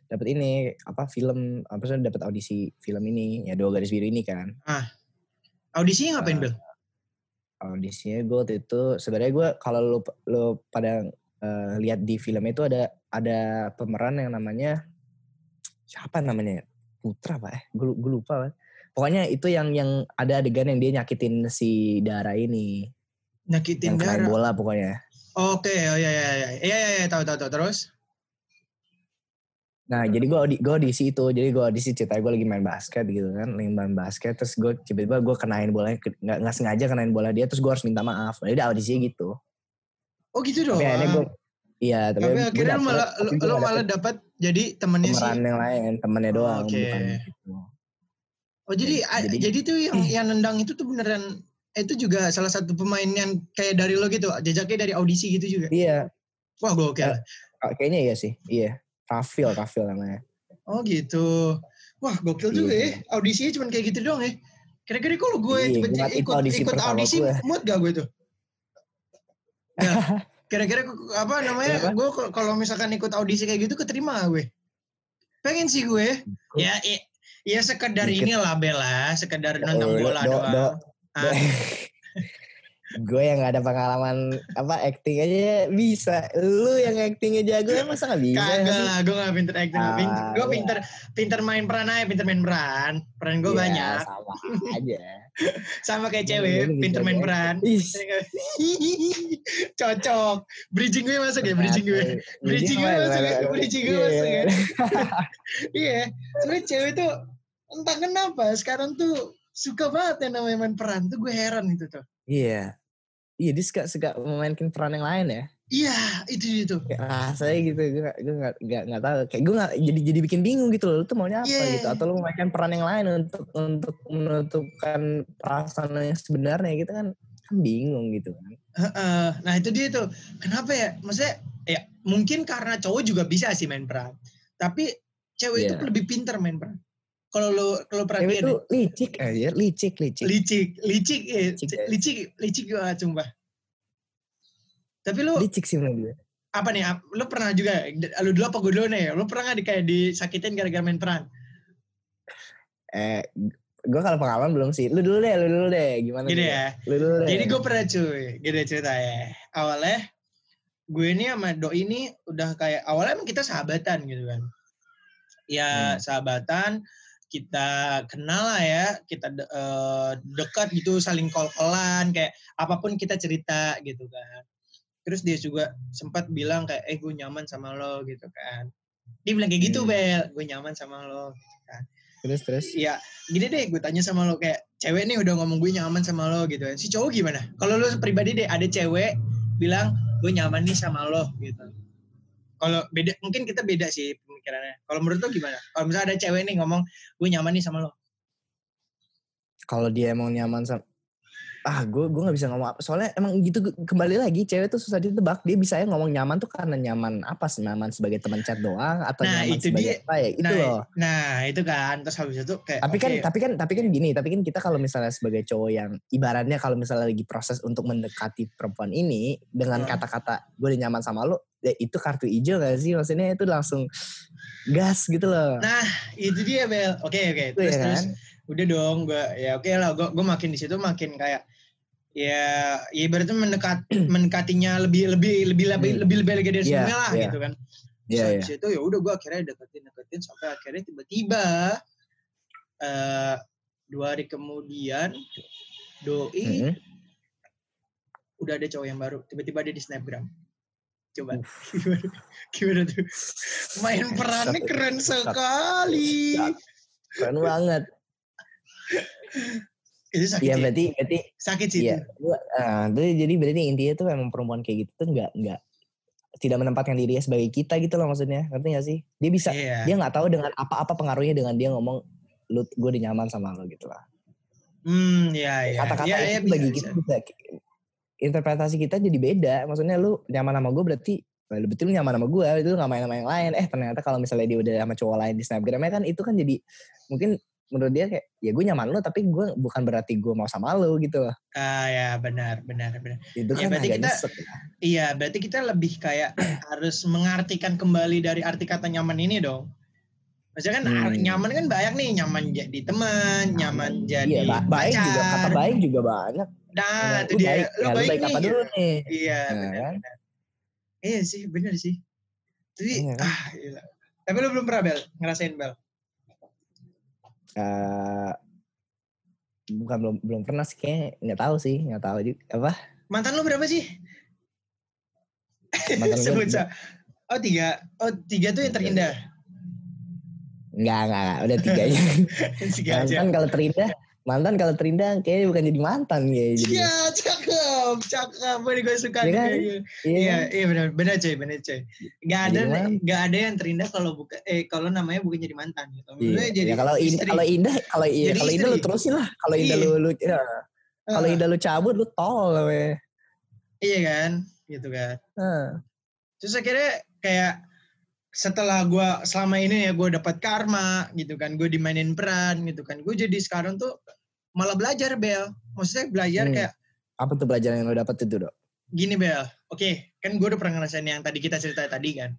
dapat ini apa film apa sih dapat audisi film ini ya dua garis biru ini kan Audisinya ngapain, Ah. Bel? audisinya gue waktu itu sebenarnya gue kalau lo lo pada eh, lihat di film itu ada ada pemeran yang namanya siapa namanya ya? Putra apa eh gue gue lupa pokoknya itu yang yang ada adegan yang dia nyakitin si Dara ini Nyakitin yang darah. bola pokoknya Oke, oh iya iya iya. Iya iya iya, tahu tahu tahu terus. Nah, jadi gue audi, gue audisi itu. Jadi gue audisi cerita gue lagi main basket gitu kan. Lagi main basket. Terus gue tiba-tiba gue kenain bolanya. Nggak, nggak sengaja kenain bola dia. Terus gue harus minta maaf. Jadi udah audisinya gitu. Oh gitu dong. Tapi akhirnya gue... Iya, tapi, Tapi akhirnya dapet, malah lu nggak malah dapat jadi temennya sih. pemeran yang lain. Temennya Oh, doang. oke. Bukan gitu. Oh jadi Jadi- jadi, tuh yang yang nendang itu tuh beneran itu juga salah satu pemain yang kayak dari lo gitu, jejaknya dari audisi gitu juga. Iya. Wah gokil. Eh. Kayaknya iya sih. Iya. Rafil, Rafil namanya. Oh gitu. Wah gokil juga Iya. ya. Audisinya cuma kayak gitu doang ya. Kira-kira kalau gue Iya, itu ikut audisi ikut audisi gue. mood gak gue tuh? Nah, kira-kira apa namanya? Kenapa? Gue kal- kalau misalkan ikut audisi kayak gitu keterima gak gue. Pengen sih gue. Ya, ya, ya sekedar Dikit. ini lah Bella, sekedar nonton Oh, bola do- doang. do- Ah, gue yang gak ada pengalaman apa acting aja bisa. Lu yang actingnya jago ya masa gak bisa Kagak lah, gue gak pinter acting. Ah, gue iya. pinter, pinter main peran aja, pinter main peran. Peran gue Iya, banyak. Sama aja. Sama kayak cewek, lu pinter main peran. Cocok. Bridging gue masuk ya, bridging gue. Bridging gue masuk ya, mana, bridging gue masuk ya. Iya, soalnya cewek tuh entah kenapa sekarang tuh suka banget yang namanya main peran. Tuh gue heran itu tuh. Iya. Iya, dia suka, suka memainkan peran yang lain ya. Iya, itu itu. Kayak rasanya gitu, gue gak, gue gak, gak, gak tahu. Kayak gue gak, jadi jadi bikin bingung gitu loh. Lu tuh maunya apa Iya. gitu? Atau lu memainkan peran yang lain untuk untuk menutupkan perasaan yang sebenarnya gitu kan? Kan bingung gitu kan. Heeh. Nah itu dia tuh. Kenapa ya? Maksudnya ya mungkin karena cowok juga bisa sih main peran. Tapi cewek itu Iya. lebih pintar main peran. Kalau lo kalau perhatiin tuh licik aja, licik, licik. licik, licik, eh, Licik ya. licik, licik banget sumpah. Tapi lu Licik sih menurut gue. apa nih? Lu pernah juga? Lu dulu apa gue dulu nih? Lu pernah nggak di kayak disakitin gara-gara main peran? Eh, gue kalau pengalaman belum sih. Lu dulu deh, lu dulu deh. Gimana? Gini dulu? ya. Lu dulu deh. Jadi gue pernah cuy, gini cerita ya. Awalnya gue ini sama Doi ini udah kayak awalnya emang kita sahabatan gitu kan. Ya Hmm. sahabatan, kita kenal lah ya, kita de- eh, dekat gitu, saling kol-kolan kayak apa pun kita cerita gitu kan. Terus dia juga sempat bilang kayak eh gue nyaman sama lo gitu kan. Dia bilang kayak gitu Hmm. Bel, gue nyaman sama lo. terus terus. Iya, gini deh gue tanya sama lo kayak cewek nih udah ngomong gue nyaman sama lo gitu kan. Si cowok gimana? Kalau lo pribadi deh ada cewek bilang gue nyaman nih sama lo gitu. Kalau beda mungkin kita beda sih pemikirannya. Kalau menurut lo gimana? Kalau misalnya ada cewek nih ngomong gue nyaman nih sama lo. Kalau dia emang nyaman sama ah gue gue nggak bisa ngomong apa soalnya emang gitu kembali lagi cewek tuh susah ditebak dia bisa ya ngomong nyaman tuh karena nyaman apa sih nyaman sebagai teman chat doang atau Nah, nyaman itu sebagai dia. apa ya itu nah, loh nah itu kan terus habis itu kayak tapi kan oke, tapi kan tapi kan gini tapi kan kita kalau misalnya sebagai cowok yang ibaratnya kalau misalnya lagi proses untuk mendekati perempuan ini dengan Hmm. kata-kata gue udah nyaman sama lo ya itu kartu hijau gak sih maksudnya itu langsung gas gitu loh Nah, itu dia Bel. Oke oke. Itu Terus ya terus kan? udah dong gue ya oke lah gue gue makin di situ makin kayak ya ya berarti mendekat mendekatinya lebih lebih lebih lebih Hmm. lebih lebih lagi dari Iya, sebelumnya lah iya. gitu kan Iya, Terus iya. habis itu ya udah gue akhirnya deketin deketin sampai akhirnya tiba-tiba eh dua hari kemudian doi Mhm. udah ada cowok yang baru tiba-tiba ada di snapgram coba. Gimana, gimana tuh? Main perannya Satu- keren sekali. satu- keren banget. Itu sakit Iya sih. berarti berarti sakit sih Iya, itu. ah, jadi berarti intinya tuh memang perempuan kayak gitu tuh nggak nggak tidak menempatkan dirinya sebagai kita gitu loh maksudnya, ngerti gak sih? Dia bisa, iya. dia nggak tahu dengan apa-apa pengaruhnya dengan dia ngomong lu gue udah nyaman sama lo gitu lah. hmm iya iya. Kata-kata Iya, iya, itu bagi kita bisa interpretasi kita jadi beda. Maksudnya lu nyaman sama gue berarti "Wah, lu betul nyaman sama gue, itu lu nggak main sama yang lain. Eh ternyata kalau misalnya dia udah sama cowok lain di snapgramnya kan itu kan jadi mungkin menurut dia kayak ya gue nyaman lu tapi gue bukan berarti gue mau sama lu gitu loh. ah ya benar benar benar Itu Ya, kan berarti agak kita- nyesek ya. Iya, berarti kita lebih kayak harus mengartikan kembali dari arti kata nyaman ini dong. Maksudnya kan Hmm. nyaman kan banyak nih, nyaman jadi teman, nyaman jadi Iya, ba- baik juga kata pacar. baik juga banyak. Nah, Nah, itu dia. baik, Lu ya, lu baik, baik nih. apa dulu nih? Iya, Nah, benar, kan? benar. Iya sih, benar sih. Tapi Iya kan? ah, gila. Tapi lu belum pernah Bel ngerasain Bel. Eh, bukan belum belum pernah sih kayaknya nggak tahu sih nggak tahu juga apa Mantan lu berapa sih? Mantan Sebut. Oh tiga. Oh tiga tuh yang terindah. Nggak nggak nggak udah tiga aja. mantan kalau terindah mantan kalau terindah kayaknya bukan jadi mantan jadi Iya, cakep, cakep. Boleh gue suka kan? gitu. iya Iya, iya benar, benar coy, benar coy. Gak ada, Jadi mantan. gak ada yang terindah kalau bukan, eh kalau namanya bukan jadi mantan gitu. Iya. Jadi Ya, kalau indah kalau indah kalau iya Jadi kalau indah lu terusin lah kalau indah Iya. lu lu ya, kalau indah lu cabut lu tol iya kan, gitu kan. Heeh. Terus akhirnya kayak setelah gue selama ini ya gue dapat karma gitu kan, gue dimainin peran gitu kan, gue jadi sekarang tuh malah belajar Bel. Maksudnya belajar Hmm. kayak apa tuh pelajaran yang lu dapet itu dok gini Bel, oke kan gue udah pernah ngerasain yang tadi kita cerita tadi kan.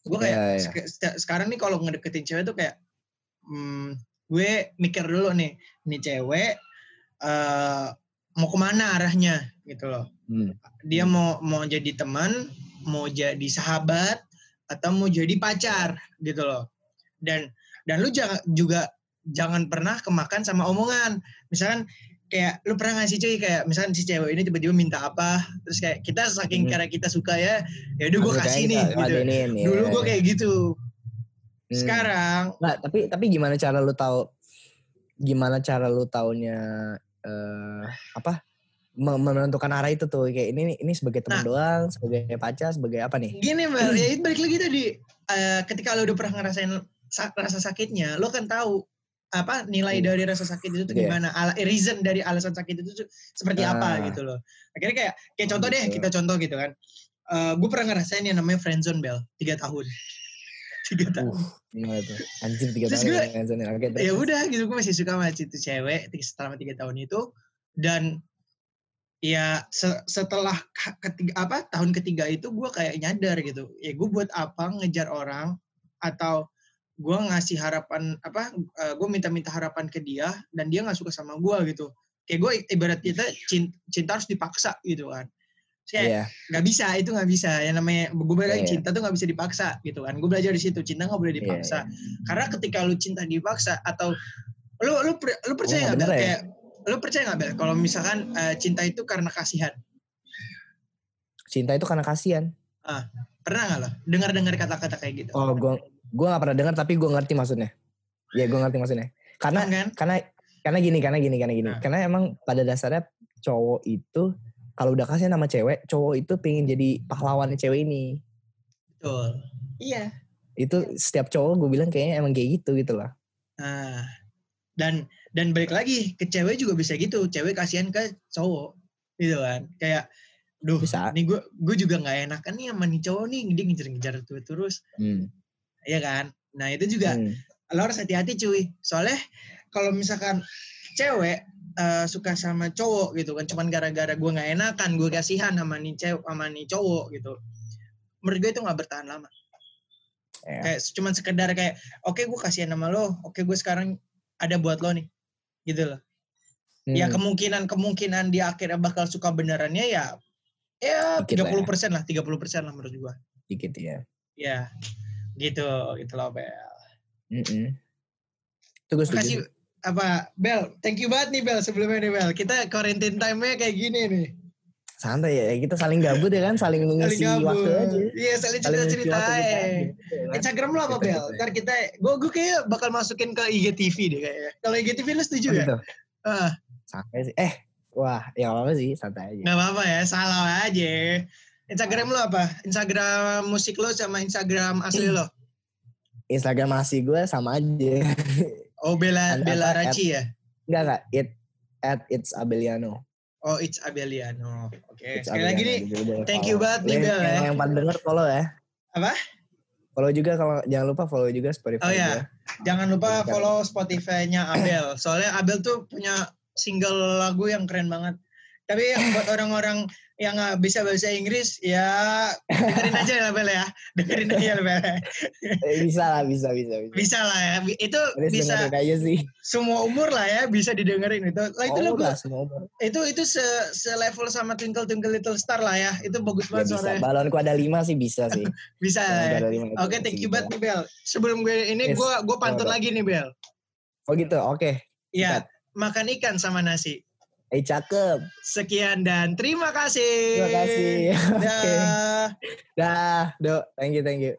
Gue kayak iya. sek- se- sekarang nih kalau ngedeketin cewek tuh kayak hmm, gue mikir dulu nih, nih cewek eh mau ke mana arahnya gitu loh. Hmm. Dia mau mau jadi teman, mau jadi sahabat, atau mau jadi pacar gitu loh. Dan dan lu jangan juga jangan pernah kemakan sama omongan. Misalkan kayak lu pernah ngasih cuy kayak misalkan si cewek ini tiba-tiba minta apa terus kayak kita saking Hmm. karena kita suka ya ya udah gue kasih nih gitu ya. dulu gue kayak gitu Hmm. sekarang Nggak, tapi tapi gimana cara lu tahu gimana cara lu taunya eh apa menentukan arah itu tuh kayak ini ini sebagai teman Nah. doang, sebagai pacar, sebagai apa nih? gini Mel ya itu balik lagi tadi eh, ketika lo udah pernah ngerasain sa- rasa sakitnya lo kan tahu apa nilai Hmm. dari rasa sakit itu tuh Iya. gimana ala eh, reason dari alasan sakit itu tuh seperti apa Ah. gitu loh akhirnya kayak kayak Oh, contoh deh gitu. kita contoh gitu kan gue pernah ngerasain yang namanya friendzone bel tiga tahun tiga tahun Uh, gimana tuh? Anjir tiga Terus tahun gue- ya. Oke, terus. ya udah gitu gue masih suka sama itu cewek selama tiga tahun itu dan ya se- setelah ketiga apa tahun ketiga itu gue kayak nyadar gitu ya gue buat apa ngejar orang atau gue ngasih harapan apa gue minta-minta harapan ke dia dan dia nggak suka sama gue gitu kayak gue ibarat kita cinta, cinta harus dipaksa gitu kan kayak Iya. nggak bisa itu nggak bisa yang namanya gue bilang Iya. cinta tuh nggak bisa dipaksa gitu kan gue belajar di situ cinta nggak boleh Iya, dipaksa karena ketika lu cinta dipaksa atau lu lu lu percaya nggak nggak bener Bel? ya? kayak lu percaya nggak Bel kalau misalkan eh, cinta itu karena kasihan Cinta itu karena kasihan. pernah nggak lo dengar dengar kata-kata kayak gitu Oh, gua gua gak pernah dengar tapi gua ngerti maksudnya. Ya, gua ngerti maksudnya. Karena kan karena karena gini, karena gini, karena gini. Nah. Karena emang pada dasarnya cowok itu kalau udah kasihan sama cewek, cowok itu pengen jadi pahlawannya cewek ini. betul iya Itu setiap cowok gue bilang kayaknya emang kayak gitu gitu lah. nah dan dan balik lagi ke cewek juga bisa gitu. Cewek kasihan ke cowok gitu kan. Kayak duh Bisa. nih gue gue juga nggak enakan nih sama nih cowok nih. Dia ngejar-ngejar terus terus. Hmm. ya kan? Nah itu juga Hmm. lo harus hati-hati cuy. Soalnya kalau misalkan cewek eh, suka sama cowok gitu kan cuman gara-gara gue nggak enakan gue kasihan sama nih cewek sama nih cowok gitu menurut gue itu nggak bertahan lama. Ya. kayak cuman sekedar kayak oke gue kasihan sama lo. Oke gue sekarang ada buat lo nih gitu loh ya Hmm. kemungkinan kemungkinan dia akhirnya bakal suka benerannya ya ya Dikit lah 30 ya. persen lah 30 persen lah menurut gue Dikit ya. ya gitu gitu loh Bel. Itu gue setuju. Makasih sih. apa Bel, thank you banget nih Bel sebelumnya nih Bel. Kita quarantine time-nya kayak gini nih. Santai ya, kita saling gabut ya kan, saling Saling mengisi waktu aja. Iya, saling Saling aja, gitu kan. Instagram lo apa Bel? gitu. Ntar kita, gue gue kayak bakal masukin ke IGTV deh kayaknya. Kalau IGTV lo setuju ya? Ah, Santai sih. Eh, wah, ya apa sih, santai aja. nggak apa-apa ya, salah aja. Instagram lo apa? Instagram musik lo sama Instagram asli lo? Instagram masih gue sama aja. Oh Bella Bella apa, Raci ya? Enggak enggak, it at it's Abeliano. Oh It's Abeliano. Oke. It's Sekali lagi nih, Abeliano. Jadi boleh thank you banget nih, Bel, ya. yang pada denger follow ya. Apa? Follow juga kalau jangan lupa follow juga Spotify Oh, iya. gue. Jangan lupa follow Spotify-nya Abel. Soalnya Abel tuh punya single lagu yang keren banget. Tapi buat orang-orang yang nggak bisa bahasa Inggris, ya dengerin aja ya Bel ya. Dengerin aja ya Bel. Eh, bisa lah, bisa, bisa. Bisa, Bisa lah ya. Itu Terus bisa aja sih. semua umur lah ya bisa didengerin itu. Lah itu oh, lagu lah, semua umur. itu itu se selevel sama Twinkle Twinkle Little Star lah ya. Itu bagus Ya, banget bisa. suaranya. Balonku ada lima sih bisa sih. Bisa. Ya. Oke, masih thank you banget nih Bel. Sebelum gue ini Yes. gue gue pantun Apa? lagi nih Bel. Oh gitu, oke. Iya, makan ikan sama nasi. Eh cakep. Sekian dan terima kasih. Terima kasih. Oke. Dah. Dah, Dok. Thank you, thank you.